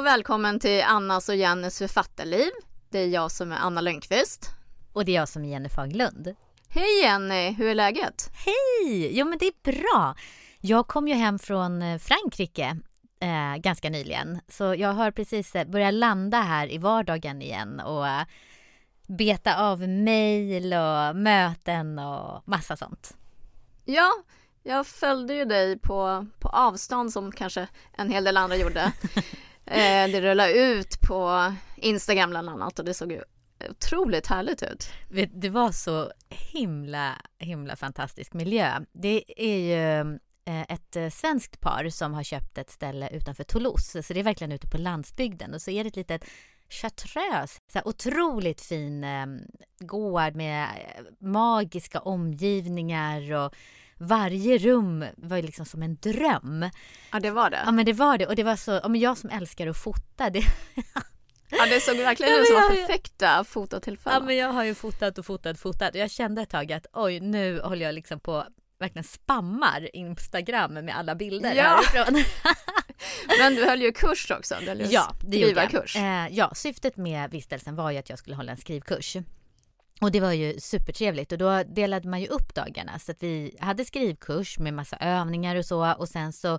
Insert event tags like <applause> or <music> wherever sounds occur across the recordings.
och välkommen till Annas och Jennys författarliv. Det är jag som är Anna Lönnqvist. Och det är jag som är Jenny Faglund. Hej Jenny, hur är läget? Hej! Jo men det är bra. Jag kom ju hem från eh, Frankrike eh, ganska nyligen. Så jag har precis eh, börjat landa här i vardagen igen och eh, beta av mejl och möten och massa sånt. Ja, jag följde ju dig på, på avstånd som kanske en hel del andra gjorde. <laughs> eh, det rullade ut på Instagram bland annat och det såg ju otroligt härligt ut. Det var så himla, himla fantastisk miljö. Det är ju eh, ett eh, svenskt par som har köpt ett ställe utanför Toulouse, så det är verkligen ute på landsbygden och så är det ett litet chartreuse. Så här otroligt fin eh, gård med eh, magiska omgivningar och varje rum var liksom som en dröm. Ja, det var det. Ja, men det var det. Och det var så, ja, men jag som älskar att fota, det... <laughs> Ja, det såg verkligen ut som var perfekta fototillfällen. Ja, men jag har ju fotat och fotat och fotat och jag kände ett tag att oj, nu håller jag liksom på verkligen spammar Instagram med alla bilder ja. härifrån. <laughs> Men du höll ju kurs också, du höll ju ja, det jag. Eh, ja, syftet med vistelsen var ju att jag skulle hålla en skrivkurs. Och det var ju supertrevligt. Och då delade man ju upp dagarna. Så att vi hade skrivkurs med massa övningar och så. Och sen så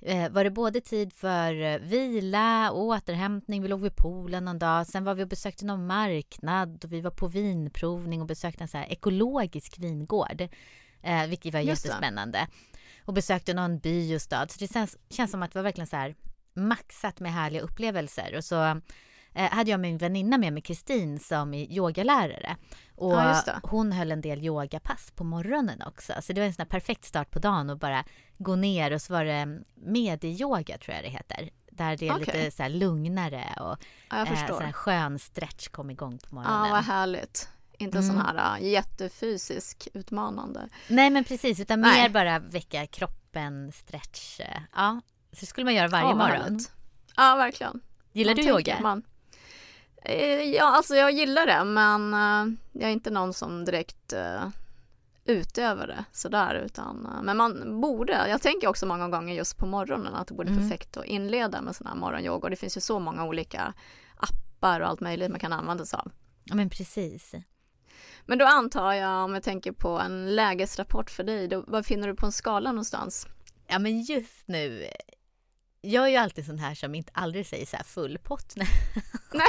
eh, var det både tid för eh, vila, återhämtning, vi låg vid poolen någon dag, sen var vi och besökte någon marknad och vi var på vinprovning och besökte en så här ekologisk vingård, eh, vilket var Just jättespännande. Det. Och besökte någon by och stad, så det känns, känns som att det var verkligen så här maxat med härliga upplevelser. Och så eh, hade jag min väninna med mig, Kristin, som är yogalärare. Och ja, hon höll en del yogapass på morgonen också. Så det var en sån perfekt start på dagen att bara gå ner och så var det medieyoga tror jag det heter. Där det är okay. lite så lugnare och ja, eh, så här skön stretch kom igång på morgonen. Ja, vad härligt. Inte mm. sån här uh, jättefysisk utmanande. Nej, men precis, utan Nej. mer bara väcka kroppen, stretch. Ja, så skulle man göra varje ja, morgon. Härligt. Ja, verkligen. Gillar man du yoga? Man, Eh, ja, alltså jag gillar det, men uh, jag är inte någon som direkt uh, utövar det sådär, utan men man borde. Jag tänker också många gånger just på morgonen att det vore mm. perfekt att inleda med sån här morgonyoga och det finns ju så många olika appar och allt möjligt man kan använda sig av. Ja, men precis. Men då antar jag, om jag tänker på en lägesrapport för dig, då, vad finner du på en skala någonstans? Ja, men just nu jag är ju alltid sån här som inte aldrig säger så här full pott. <laughs> Nej.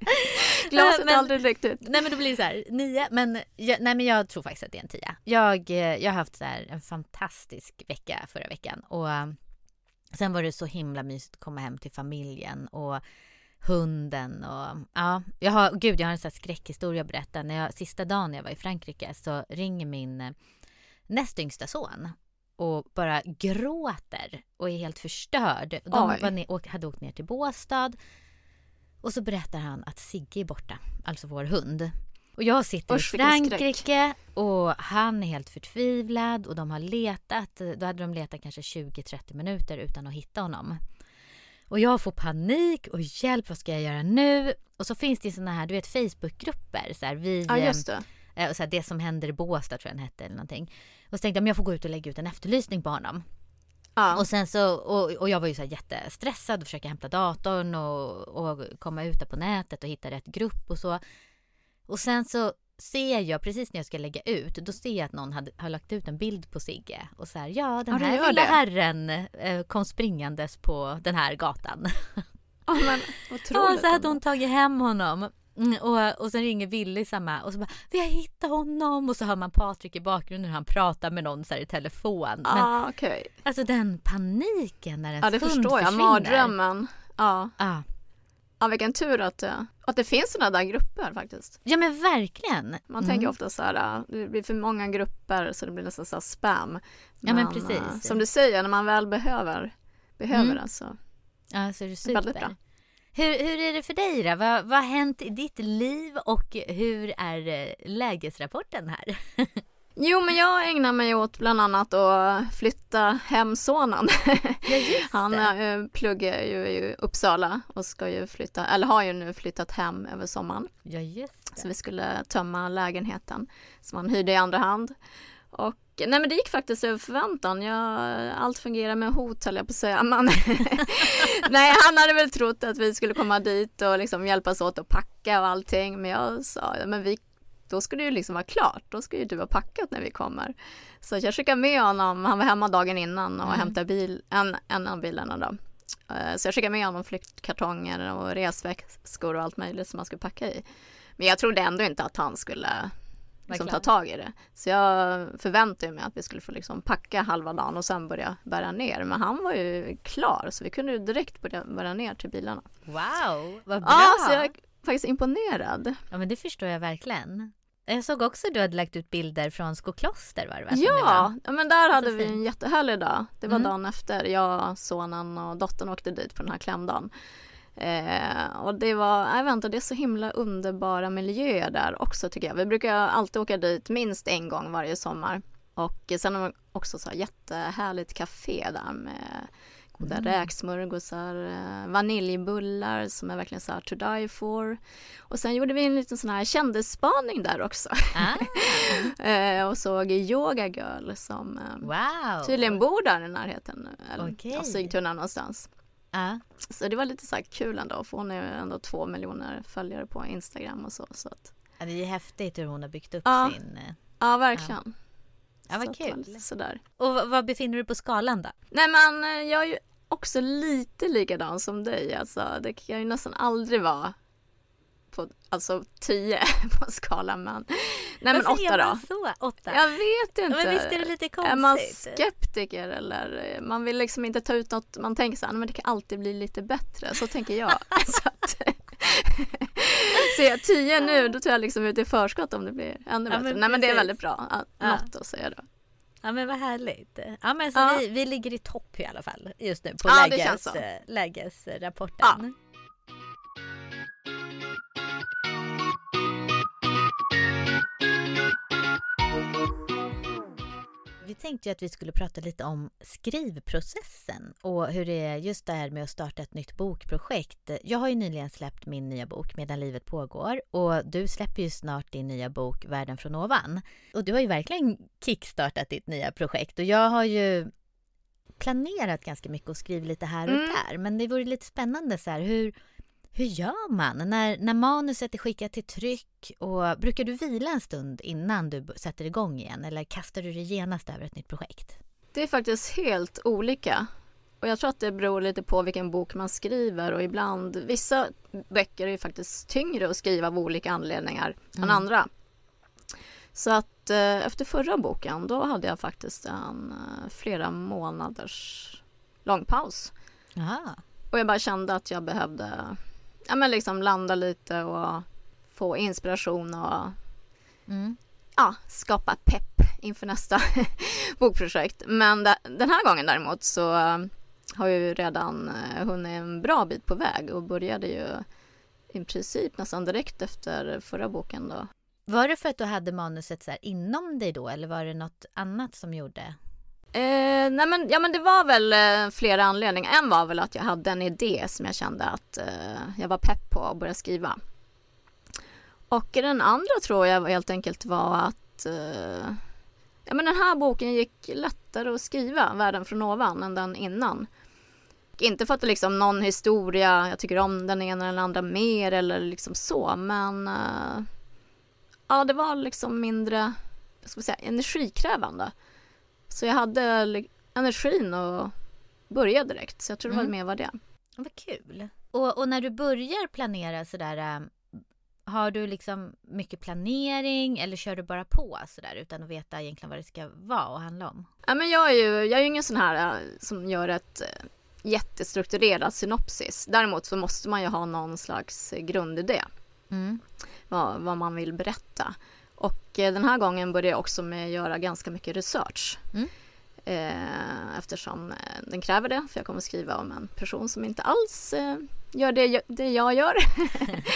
<laughs> Glaset är aldrig riktigt. Nej men då blir det så här nio. Men jag, nej men jag tror faktiskt att det är en tia. Jag, eh, jag har haft så här en fantastisk vecka förra veckan och eh, sen var det så himla mysigt att komma hem till familjen och hunden och ja, jag har, gud jag har en sån här skräckhistoria att berätta. När jag, sista dagen jag var i Frankrike så ringer min eh, näst yngsta son och bara gråter och är helt förstörd. De var hade åkt ner till Båstad och så berättar han att Sigge är borta, alltså vår hund. Och jag sitter Usch, i Frankrike och han är helt förtvivlad och de har letat. Då hade de letat kanske 20-30 minuter utan att hitta honom. Och jag får panik och hjälp, vad ska jag göra nu? Och så finns det såna här, du vet Facebookgrupper så här, vi, ja, just det. Eh, och så här, det som händer i Båstad tror jag den hette eller någonting. Och så tänkte jag om jag får gå ut och lägga ut en efterlysning på honom. Ja. Och sen så, och, och jag var ju så jättestressad och försöka hämta datorn och, och komma ut där på nätet och hitta rätt grupp och så. Och sen så ser jag precis när jag ska lägga ut, då ser jag att någon hade, har lagt ut en bild på Sigge och så här, ja den ja, här lilla herren eh, kom springandes på den här gatan. Ja men <laughs> otroligt. Så hade hon tagit hem honom. Mm, och, och sen ringer Willy samma och så bara vi har hittat honom och så hör man Patrik i bakgrunden hur han pratar med någon så i telefon. Men, ah, okay. Alltså den paniken när ens Ja det förstår jag, mardrömmen. Ja. Ah. Ja vilken tur att, eh, att det finns sådana där grupper faktiskt. Ja men verkligen. Man mm. tänker ofta så här, eh, det blir för många grupper så det blir nästan så spam. Men, ja men precis. Eh, som du säger, när man väl behöver, behöver mm. det så. Ja så är det super. Väldigt bra. Hur, hur är det för dig då? Vad, vad har hänt i ditt liv och hur är eh, lägesrapporten här? <laughs> Jo, men jag ägnar mig åt bland annat att flytta hem sonen. Ja, <laughs> Han äh, pluggar ju i Uppsala och ska ju flytta, eller har ju nu flyttat hem över sommaren. Ja, just det. Så vi skulle tömma lägenheten som han hyrde i andra hand. Och nej men det gick faktiskt över förväntan. Jag, allt fungerar med hot höll jag på att säga. Man, <laughs> nej han hade väl trott att vi skulle komma dit och liksom hjälpas åt att packa och allting. Men jag sa, men vi, då ska det ju liksom vara klart. Då ska ju du ha packat när vi kommer. Så jag skickade med honom, han var hemma dagen innan och mm. hämtade bil, en, en av bilarna då. Eh, så jag skickade med honom flyktkartonger och resväskor och allt möjligt som han skulle packa i. Men jag trodde ändå inte att han skulle liksom, ta tag i det. Så jag förväntade mig att vi skulle få liksom packa halva dagen och sen börja bära ner. Men han var ju klar så vi kunde direkt börja bära ner till bilarna. Wow, vad bra! Ja, så jag är faktiskt imponerad. Ja, men det förstår jag verkligen. Jag såg också att du hade lagt ut bilder från Skokloster var det va? Ja, ja men där hade vi en jättehärlig dag. Det var mm. dagen efter. Jag, sonen och dottern åkte dit på den här klämdagen. Eh, och det var, jag vet inte, det är så himla underbara miljöer där också tycker jag. Vi brukar alltid åka dit minst en gång varje sommar. Och sen har vi också så jättehärligt café där med goda mm. räksmörgåsar, eh, vaniljbullar som är verkligen så här to die for. Och sen gjorde vi en liten sån här kändisspaning där också. Ah. <laughs> eh, och såg Yoga Girl som eh, wow. tydligen bor där i närheten, eller okay. Sigtuna någonstans. Uh. Så det var lite så kul ändå, för hon är ändå två miljoner följare på Instagram och så. så att... ja, det är ju häftigt hur hon har byggt upp ja. sin... Ja, verkligen. Ja, vad kul. Sådär. Och var befinner du på skalan då? Nej men eh, jag är ju också lite likadan som dig. Alltså, det kan ju nästan aldrig vara på alltså 10 <laughs> på skalan men Nej men Varför åtta då. så? Åtta? Jag vet inte. Men visst är det lite konstigt? Är man skeptiker eller man vill liksom inte ta ut något, man tänker så här, men det kan alltid bli lite bättre. Så tänker jag. <laughs> <laughs> så att, Ser jag tio nu då tror jag liksom ut i förskott om det blir ännu bättre. Ja, Nej men det är väldigt bra. Ja, något att säga då. Ja men vad härligt. Ja men så ja. Vi, vi ligger i topp i alla fall just nu på ja, läges, lägesrapporten. Vi tänkte ju att vi skulle prata lite om skrivprocessen och hur det är just det här med att starta ett nytt bokprojekt. Jag har ju nyligen släppt min nya bok Medan livet pågår och du släpper ju snart din nya bok Världen från ovan. Och du har ju verkligen kickstartat ditt nya projekt och jag har ju planerat ganska mycket och skrivit lite här och mm. där. Men det vore lite spännande så här, hur, hur gör man när, när manuset är skickat till tryck? Och brukar du vila en stund innan du sätter igång igen eller kastar du dig genast över ett nytt projekt? Det är faktiskt helt olika. Och jag tror att det beror lite på vilken bok man skriver och ibland, vissa böcker är faktiskt tyngre att skriva av olika anledningar mm. än andra. Så att eh, efter förra boken då hade jag faktiskt en eh, flera månaders lång paus. Aha. Och jag bara kände att jag behövde ja, men liksom landa lite och få inspiration och mm. ja, skapa pepp inför nästa <laughs> bokprojekt. Men den här gången däremot så har ju redan eh, hunnit en bra bit på väg och började ju i princip nästan direkt efter förra boken då. Var det för att du hade manuset så inom dig då eller var det något annat som gjorde Eh, nej men, ja men det var väl eh, flera anledningar. En var väl att jag hade en idé som jag kände att eh, jag var pepp på att börja skriva. Och den andra tror jag helt enkelt var att eh, ja men den här boken gick lättare att skriva, Världen från ovan, än den innan. Inte för att det liksom någon historia, jag tycker om den ena eller den andra mer eller liksom så, men eh, ja det var liksom mindre, ska man säga, energikrävande. Så jag hade energin och började direkt. Så jag tror det var mm. mer var det. Vad kul. Och, och när du börjar planera sådär, ähm, har du liksom mycket planering eller kör du bara på sådär utan att veta egentligen vad det ska vara och handla om? Ja, men jag är ju jag är ingen sån här äh, som gör ett äh, jättestrukturerat synopsis. Däremot så måste man ju ha någon slags grundidé. Mm. Vad, vad man vill berätta. Och eh, den här gången började jag också med att göra ganska mycket research. Mm. Eh, eftersom eh, den kräver det, för jag kommer skriva om en person som inte alls gör det, det jag gör.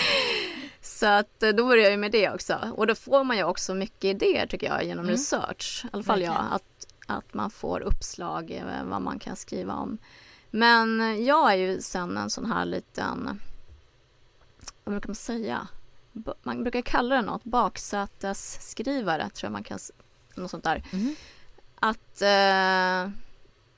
<laughs> Så att då börjar jag med det också. Och då får man ju också mycket idéer tycker jag genom mm. research. I alla fall jag, att, att man får uppslag vad man kan skriva om. Men jag är ju sen en sån här liten, vad brukar man säga? Man brukar kalla det något, baksätesskrivare tror jag man kan något sånt där. Mhm. Att eh,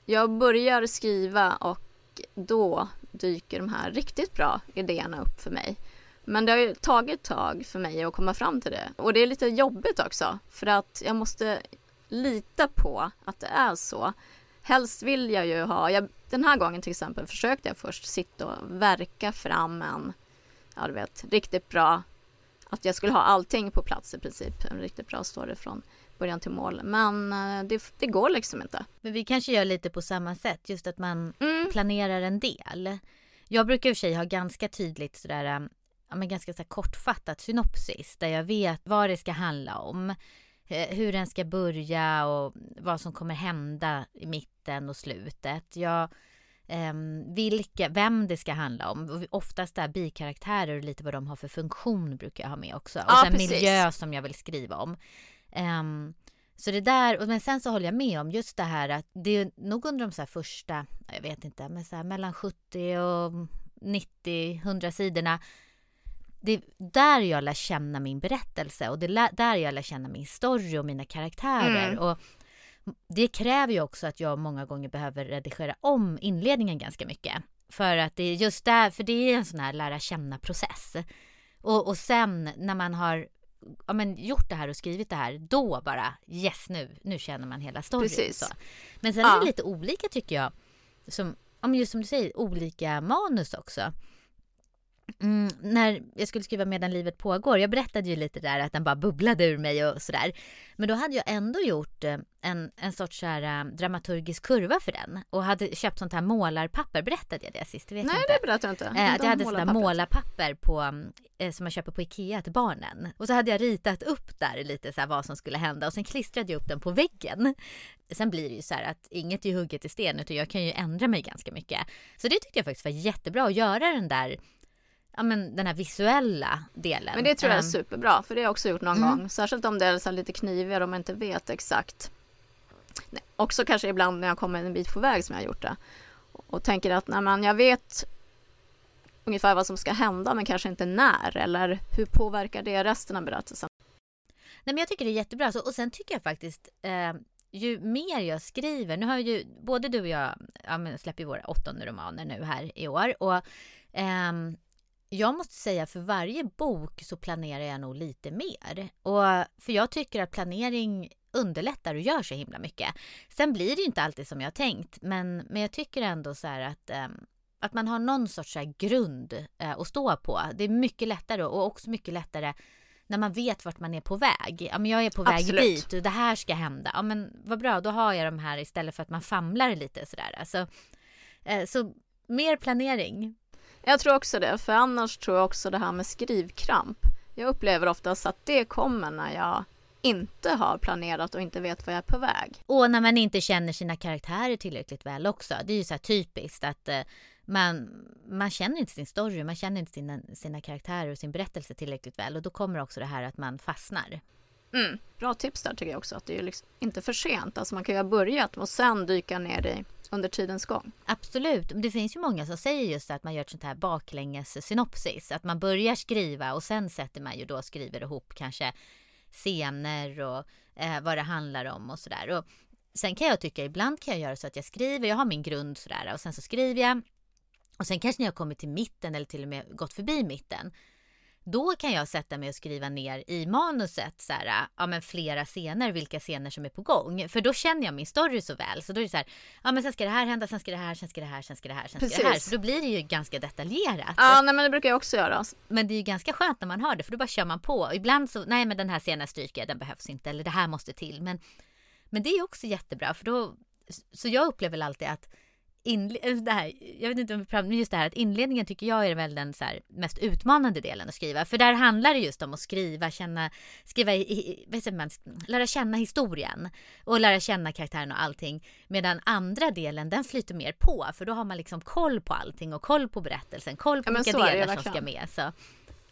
jag börjar skriva och då dyker de här riktigt bra idéerna upp för mig. Men det har ju tagit tag för mig att komma fram till det. Och det är lite jobbigt också för att jag måste lita på att det är så. Helst vill jag ju ha, jag, den här gången till exempel försökte jag först sitta och verka fram en, ja du vet, riktigt bra, att jag skulle ha allting på plats i princip, en riktigt bra story från början till mål. Men eh, det, det går liksom inte. Men vi kanske gör lite på samma sätt, just att man Mm. planerar en del. Jag brukar i och för sig ha ganska tydligt sådär, ähm, ja men ganska så kortfattat synopsis där jag vet vad det ska handla om. eh, Hur den ska börja och vad som kommer hända i mitten och slutet. Jag, ehm, vilka, vem det ska handla om. Och Oftast är bikaraktärer och lite vad de har för funktion brukar jag ha med också. Och Ja, sen precis. miljö som jag vill skriva om. Ehm, så det där, men sen så håller jag med om just det här att det är nog under de så här första, jag vet inte, men så mellan 70 och 90, 100 sidorna. Det är där jag lär känna min berättelse och det är där jag lär känna min story och mina karaktärer. Mm. Och det kräver ju också att jag många gånger behöver redigera om inledningen ganska mycket. För att det är just där, för det är en sån här lära känna process. Och, och sen när man har ja, men gjort det här och skrivit det här, då bara yes nu, nu känner man hela storyn. Precis. Så. Men sen Ja. är det lite olika tycker jag. Som, ja, men just som du säger, olika manus också. Mm, när jag skulle skriva Medan livet pågår, jag berättade ju lite där att den bara bubblade ur mig och sådär. Men då hade jag ändå gjort eh, en, en sorts så här, eh, dramaturgisk kurva för den. Och hade köpt sånt här målarpapper, berättade jag det sist? Vet Nej, inte. det berättar jag inte. Eh, att jag hade sådär målarpappret. målarpapper på, eh, som man köper på Ikea till barnen. Och så hade jag ritat upp där lite så här vad som skulle hända och sen klistrade jag upp den på väggen. Sen blir det ju så här att inget är hugget i sten utan jag kan ju ändra mig ganska mycket. Så det tyckte jag faktiskt var jättebra att göra den där, ja men den här visuella delen. Men det tror jag är Ehm, superbra, för det har jag också gjort någon Mm. gång. Särskilt om det är lite knivigare och man inte vet exakt. Nej, Också kanske ibland när jag kommer en bit på väg som jag har gjort det. Och tänker att nej, men jag vet ungefär vad som ska hända men kanske inte när. Eller hur påverkar det resten av berättelsen? Nej men jag tycker det är jättebra. Så, och sen tycker jag faktiskt, eh, ju mer jag skriver, nu har ju både du och jag, ja, men släpper våra åttonde romaner nu här i år. Och ehm, jag måste säga för varje bok så planerar jag nog lite mer. Och för jag tycker att planering underlättar och gör så himla mycket. Sen blir det inte alltid som jag har tänkt, men, men jag tycker ändå så här att ehm, att man har någon sorts grund eh, att stå på. Det är mycket lättare och också mycket lättare när man vet vart man är på väg. Ja, men jag är på väg Absolut. dit och det här ska hända. Ja, men vad bra, då har jag de här istället för att man famlar lite sådär. Alltså, eh, så mer planering. Jag tror också det, för annars tror jag också det här med skrivkramp. Jag upplever oftast att det kommer när jag inte har planerat och inte vet var jag är på väg. Och när man inte känner sina karaktärer tillräckligt väl också. Det är ju så här typiskt att eh, man, man känner inte sin story, man känner inte sina, sina karaktärer och sin berättelse tillräckligt väl. Och då kommer också det här att man fastnar. Mm. Bra tips där tycker jag också, att det är liksom inte för sent. Alltså man kan ju ha börjat och sen dyka ner i under tidens gång. Absolut. Det finns ju många som säger just att man gör ett sånt här baklänges synopsis. Att man börjar skriva och sen sätter man ju då och skriver ihop kanske scener och eh, vad det handlar om och sådär. Sen kan jag tycka, ibland kan jag göra så att jag skriver, jag har min grund sådär och sen så skriver jag. Och sen kanske när jag kommer till mitten eller till och med gått förbi mitten. Då kan jag sätta mig och skriva ner i manuset så här, ja men flera scener, vilka scener som är på gång. För då känner jag min story så väl. Så då är det så här, ja men sen ska det här hända, sen ska det här, sen ska det här, sen ska det här, sen ska det här. Så då blir det ju ganska detaljerat. Ja, nej, men det brukar jag också göra. Men det är ju ganska skönt när man har det, för då bara kör man på. Ibland så, nej men den här scenen stryker jag, den behövs inte, eller det här måste till. Men, men det är också jättebra, för då, så jag upplever väl alltid att inle- det här, jag vet inte om vi pratar, men just det här att inledningen tycker jag är väl den så här mest utmanande delen att skriva. För där handlar det just om att skriva, känna, skriva, i, i, man, lära känna historien och lära känna karaktären och allting. Medan andra delen, den flyter mer på, för då har man liksom koll på allting och koll på berättelsen, koll på Ja, vilka delar som ska med. Så.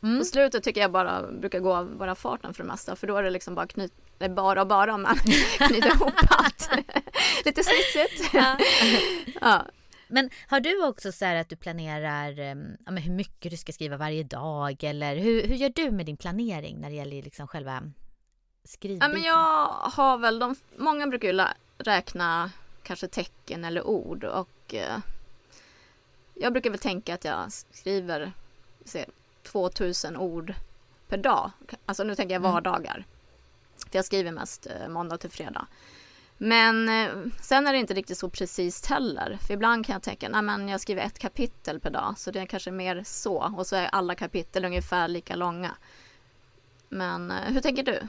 Mm. På slutet tycker jag bara brukar gå av bara farten för det mesta. För då är det liksom bara knyt, bara och bara men <laughs> knyta ihop allt. <laughs> Lite snitsigt. Ja. <laughs> Ja. Men har du också så här att du planerar em, ja, hur mycket du ska skriva varje dag eller hur, hur gör du med din planering när det gäller liksom själva skrivbiten? Ja, men jag har väl, de, många brukar ju räkna kanske tecken eller ord och eh, jag brukar väl tänka att jag skriver se, 2000 ord per dag. Alltså nu tänker jag mm. vardagar. Mm. För jag skriver mest eh, måndag till fredag. Men eh, sen är det inte riktigt så precis heller. För ibland kan jag tänka, nej men jag skriver ett kapitel per dag. Så det är kanske mer så. Och så är alla kapitel ungefär lika långa. Men eh, hur tänker du?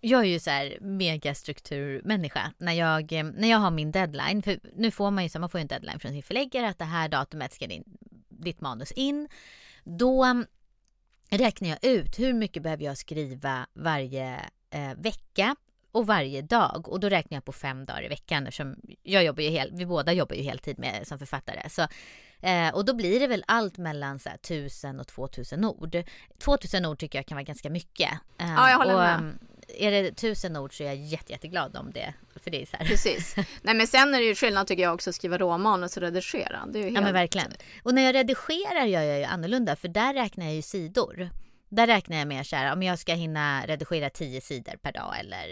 Jag är ju så här megastrukturmänniska. När jag, eh, när jag har min deadline, för nu får man ju så man får en deadline från sin förläggare att det här datumet ska din, ditt manus in. Då räknar jag ut hur mycket behöver jag skriva varje eh, vecka och varje dag. Och då räknar jag på fem dagar i veckan eftersom jag jobbar ju hel, vi båda jobbar ju heltid med, som författare. Så, eh, och då blir det väl allt mellan så här, 1000 och 2000 ord. 2000 ord tycker jag kan vara ganska mycket. Eh, ja, jag håller och, med. Mm, är det tusen ord så är jag jätte, jätteglad om det. För det är så här. Precis. <laughs> Nej men sen är det ju skillnad tycker jag också att skriva råmanus och redigera. Det är helt... Ja men verkligen. Och när jag redigerar gör jag ju annorlunda för där räknar jag ju sidor. Där räknar jag mer så här, om jag ska hinna redigera 10 sidor per dag eller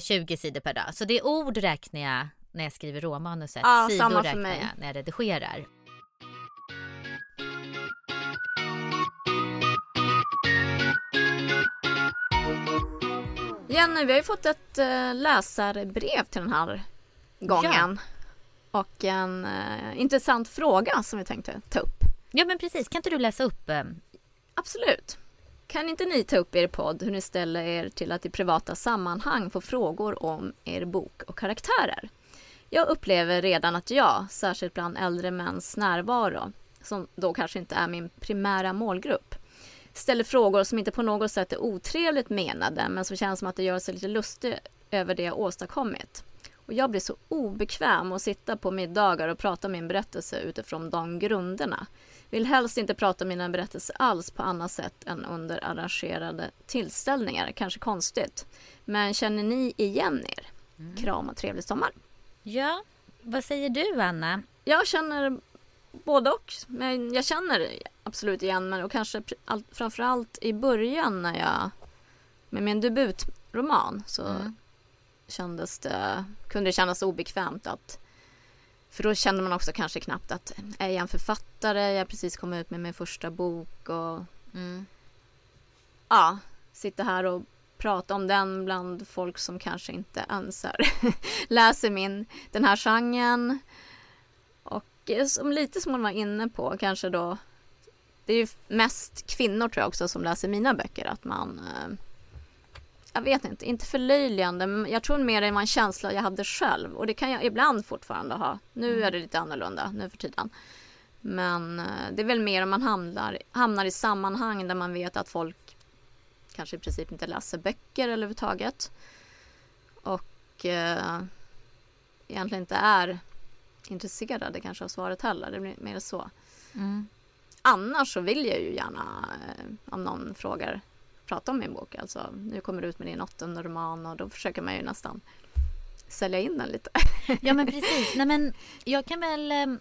20 eh, sidor per dag. Så det är ord räknar jag när jag skriver råmanuset. Ja, sidor samma räknar mig. jag när jag redigerar. Jenny, vi har ju fått ett äh, läsarbrev till den här gången. Ja. Och en äh, intressant fråga som vi tänkte ta upp. Ja men precis, kan inte du läsa upp? Äh... Absolut. Kan inte ni ta upp er podd hur ni ställer er till att i privata sammanhang få frågor om er bok och karaktärer? Jag upplever redan att jag, särskilt bland äldre mäns närvaro, som då kanske inte är min primära målgrupp, ställer frågor som inte på något sätt är otrevligt menade men som känns som att det gör sig lite lustig över det jag åstadkommit. Och jag blir så obekväm att sitta på middagar och prata min berättelse utifrån de grunderna. Vill helst inte prata om mina berättelser alls på annat sätt än under arrangerade tillställningar. Kanske konstigt. Men känner ni igen er? Mm. Kram och trevlig sommar. Ja, vad säger du Anna? Jag känner både och. Men jag känner absolut igen mig och kanske framförallt i början när jag med min debutroman så mm. kändes det, kunde det kännas obekvämt att för då kände man också kanske knappt att är jag en författare? Jag har precis kommit ut med min första bok och mm. ja, sitta här och prata om den bland folk som kanske inte ens är, <laughs> läser min, den här genren. Och eh, som lite som hon var inne på kanske då det är ju mest kvinnor tror jag också som läser mina böcker att man eh, jag vet inte, inte förlöjligande, men jag tror mer det var en känsla jag hade själv och det kan jag ibland fortfarande ha. Nu mm. är det lite annorlunda nu för tiden. Men eh, det är väl mer om man hamnar, hamnar i sammanhang där man vet att folk kanske i princip inte läser böcker överhuvudtaget. Och eh, egentligen inte är intresserade kanske av svaret heller. Det blir mer så. Mm. Annars så vill jag ju gärna, eh, om någon frågar prata om min bok. Alltså, nu kommer du ut med din åttonde roman och då försöker man ju nästan sälja in den lite. ja men <laughs> precis. Nej, men jag kan väl ehm,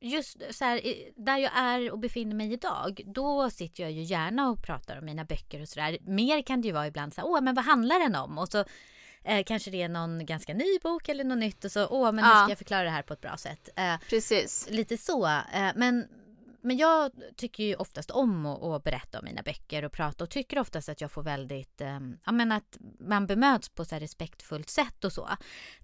just så här, där jag är och befinner mig idag, då sitter jag ju gärna och pratar om mina böcker och sådär. Mer kan det ju vara ibland så här, åh men vad handlar den om? Och så eh, kanske det är någon ganska ny bok eller något nytt och så, åh men hur ska jag förklara det här på ett bra sätt? Eh, Precis. Lite så. Eh, men men jag tycker ju oftast om att, att, berätta om mina böcker och prata och tycker oftast att jag får väldigt, eh, ja men att man bemöts på så respektfullt sätt och så.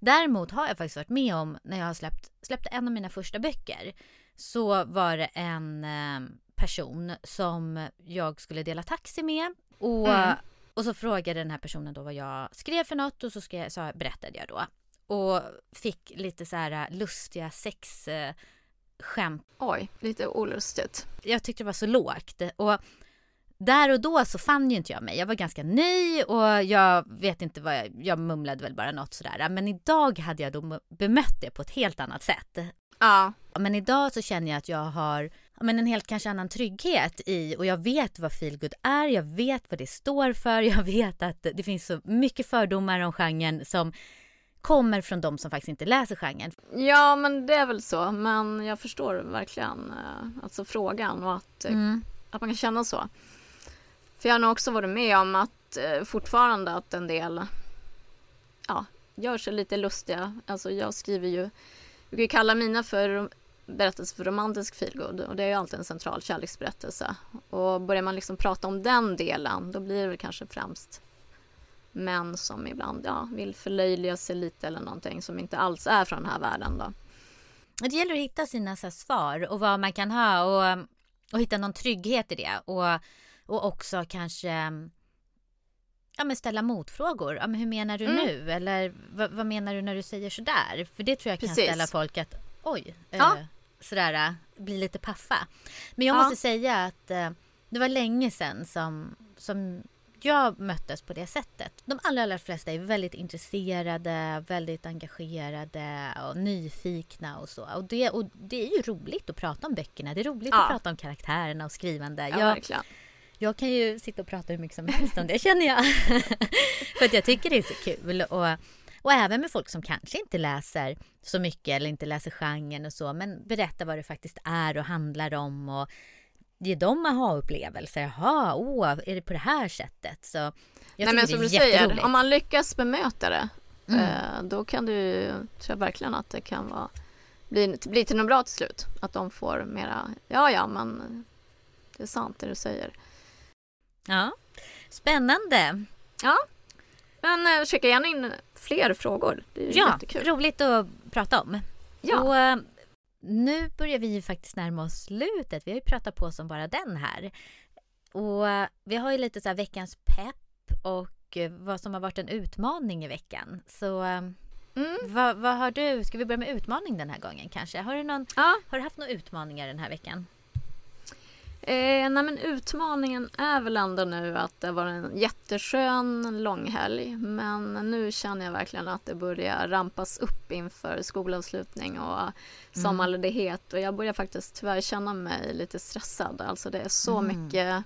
Däremot har jag faktiskt varit med om när jag har släppt, släppte en av mina första böcker så var det en eh, person som jag skulle dela taxi med och, mm. och så frågade den här personen då vad jag skrev för något och så, skrev, så berättade jag då och fick lite så här lustiga sex eh, skämt. Oj, lite olustigt. Jag tyckte det var så lågt. Och där och då så fann ju inte jag mig. Jag var ganska ny och jag vet inte vad jag, jag mumlade väl bara något sådär. Men idag hade jag då bemött det på ett helt annat sätt. Ja. Men idag så känner jag att jag har men en helt kanske annan trygghet i och jag vet vad feelgood är, jag vet vad det står för, <laughs> jag vet att det finns så mycket fördomar om genren som kommer från de som faktiskt inte läser genren. Ja, men det är väl så. Men jag förstår verkligen eh, alltså frågan och att, eh, mm. att man kan känna så. För jag har nog också varit med om att eh, fortfarande att en del ja, gör sig lite lustiga. Alltså jag skriver ju, jag kan ju kalla mina för berättelse för romantisk feelgood och det är ju alltid en central kärleksberättelse. Och börjar man liksom prata om den delen då blir det kanske främst män som ibland ja, vill förlöjliga sig lite eller någonting som inte alls är från den här världen då. Det gäller att hitta sina så svar och vad man kan ha och, och hitta någon trygghet i det och, och också kanske ja, men ställa motfrågor. Ja, men hur menar du mm. nu? Eller vad, vad, menar du när du säger sådär? För det tror jag kan Precis. ställa folk att oj, ja. eh, sådär, bli lite paffa. Men jag ja. måste säga att eh, det var länge sedan som, som jag möttes på det sättet. De allra, allra flesta är väldigt intresserade, väldigt engagerade och nyfikna och så. Och det, och det är ju roligt att prata om böckerna. Det är roligt ja. att prata om karaktärerna och skrivande. Ja, jag, verkligen. Jag kan ju sitta och prata hur mycket som helst om det känner jag. <laughs> För att jag tycker det är så kul. Och, och även med folk som kanske inte läser så mycket eller inte läser genren och så. Men berätta vad det faktiskt är och handlar om. Och ge dem aha-upplevelser. Jaha, åh, är det på det här sättet? Så jag Nej, men som du säger, om man lyckas bemöta det mm. eh, då kan du, tror jag verkligen att det kan vara bli, bli till något bra till slut. Att de får mera, ja ja men det är sant det du säger. Ja, spännande. Ja, men eh, skicka gärna in fler frågor. Det är ja, jättekul. roligt att prata om. Ja. Och, eh, nu börjar vi ju faktiskt närma oss slutet. Vi har ju pratat på som bara den här. Och eh, vi har ju lite så här veckans pepp och eh, vad som har varit en utmaning i veckan. Så mm. vad, vad, har du? Ska vi börja med utmaning den här gången kanske? Har du, någon, ja. har du haft några utmaningar den här veckan? Eh, nej men utmaningen är väl ändå nu att det var en jätteskön långhelg men nu känner jag verkligen att det börjar rampas upp inför skolavslutning och mm. sommarledighet och jag börjar faktiskt tyvärr känna mig lite stressad. Alltså det är så mm. mycket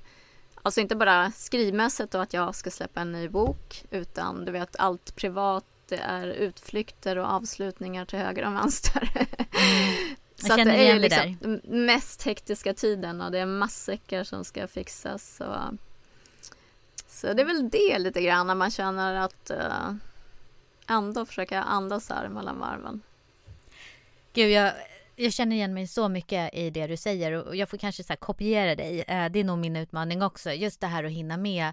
Alltså inte bara skrivmässigt och att jag ska släppa en ny bok utan du vet allt privat det är utflykter och avslutningar till höger och vänster. Så att det är liksom den mest hektiska tiden och det är matsäckar som ska fixas. Så, så det är väl det lite grann när man känner att uh, ändå försöka andas här mellan varven. Gud, jag, jag känner igen mig så mycket i det du säger och jag får kanske så kopiera dig. Eh, det är nog min utmaning också. Just det här att hinna med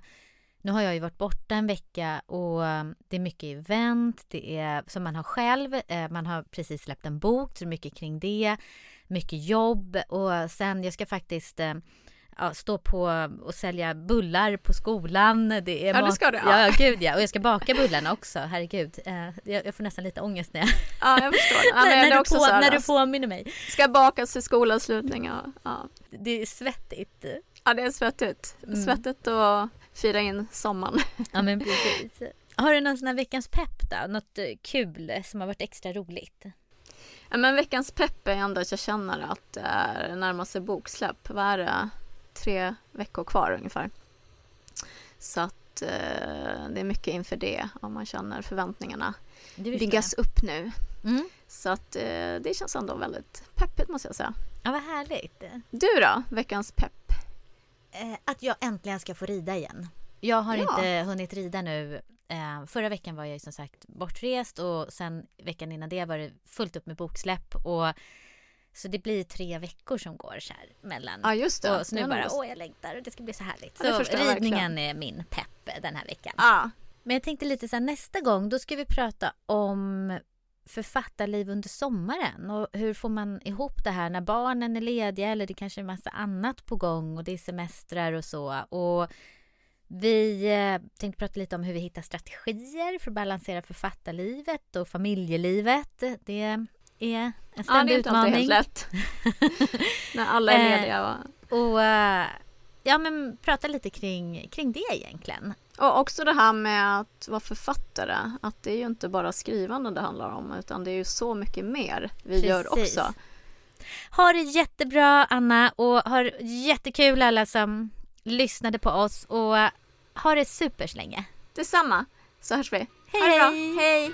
nu har jag ju varit borta en vecka och um, det är mycket event, det är som man har själv, eh, man har precis släppt en bok, så det är mycket kring det, mycket jobb och sen jag ska faktiskt eh, ja, stå på och sälja bullar på skolan. Det är ja, det ska du. Ja. ja, gud ja. Och jag ska baka bullarna också, herregud. Eh, jag, får nästan lite ångest när jag... Ja, jag förstår. Ja, <laughs> när, du, på, när du påminner mig. Ska bakas till skolavslutning, ja. ja. Det är svettigt. Ja, det är svettigt. Mm. Svettigt och fira in sommaren. Ja men <laughs> precis. Har du någon sån här veckans pepp då? Något eh, kul som har varit extra roligt? Ja men veckans pepp är ändå att jag känner att det är närmar sig boksläpp. Vad är det? Tre veckor kvar ungefär. Så att eh, det är mycket inför det om man känner förväntningarna byggas upp nu. Mm. Så att eh, det känns ändå väldigt peppigt måste jag säga. Ja vad härligt. Du då? Veckans pepp? Eh, att jag äntligen ska få rida igen. Jag har ja. inte hunnit rida nu. Eh, förra veckan var jag som sagt bortrest och sen veckan innan det var det fullt upp med boksläpp. Och, så det blir tre veckor som går så här mellan. Ja just det. Och så nu bara, åh jag längtar och det ska bli så härligt. Ja, så ridningen är min pepp den här veckan. Ja. Men jag tänkte lite så här nästa gång då ska vi prata om författarliv under sommaren och hur får man ihop det här när barnen är lediga eller det kanske är massa annat på gång och det är semestrar och så. Och vi eh, tänkte prata lite om hur vi hittar strategier för att balansera författarlivet och familjelivet. Det är en ständig utmaning. Ja, det är inte alltid helt lätt. <laughs> när alla är eh, lediga. och eh, ja, men prata lite kring, kring det egentligen. Och också det här med att vara författare, att det är ju inte bara skrivande det handlar om utan det är ju så mycket mer vi Precis. gör också. Ha det jättebra Anna och ha jättekul alla som lyssnade på oss och ha det superslänge. Detsamma, så hörs vi. Hej! Ha det bra. Hej!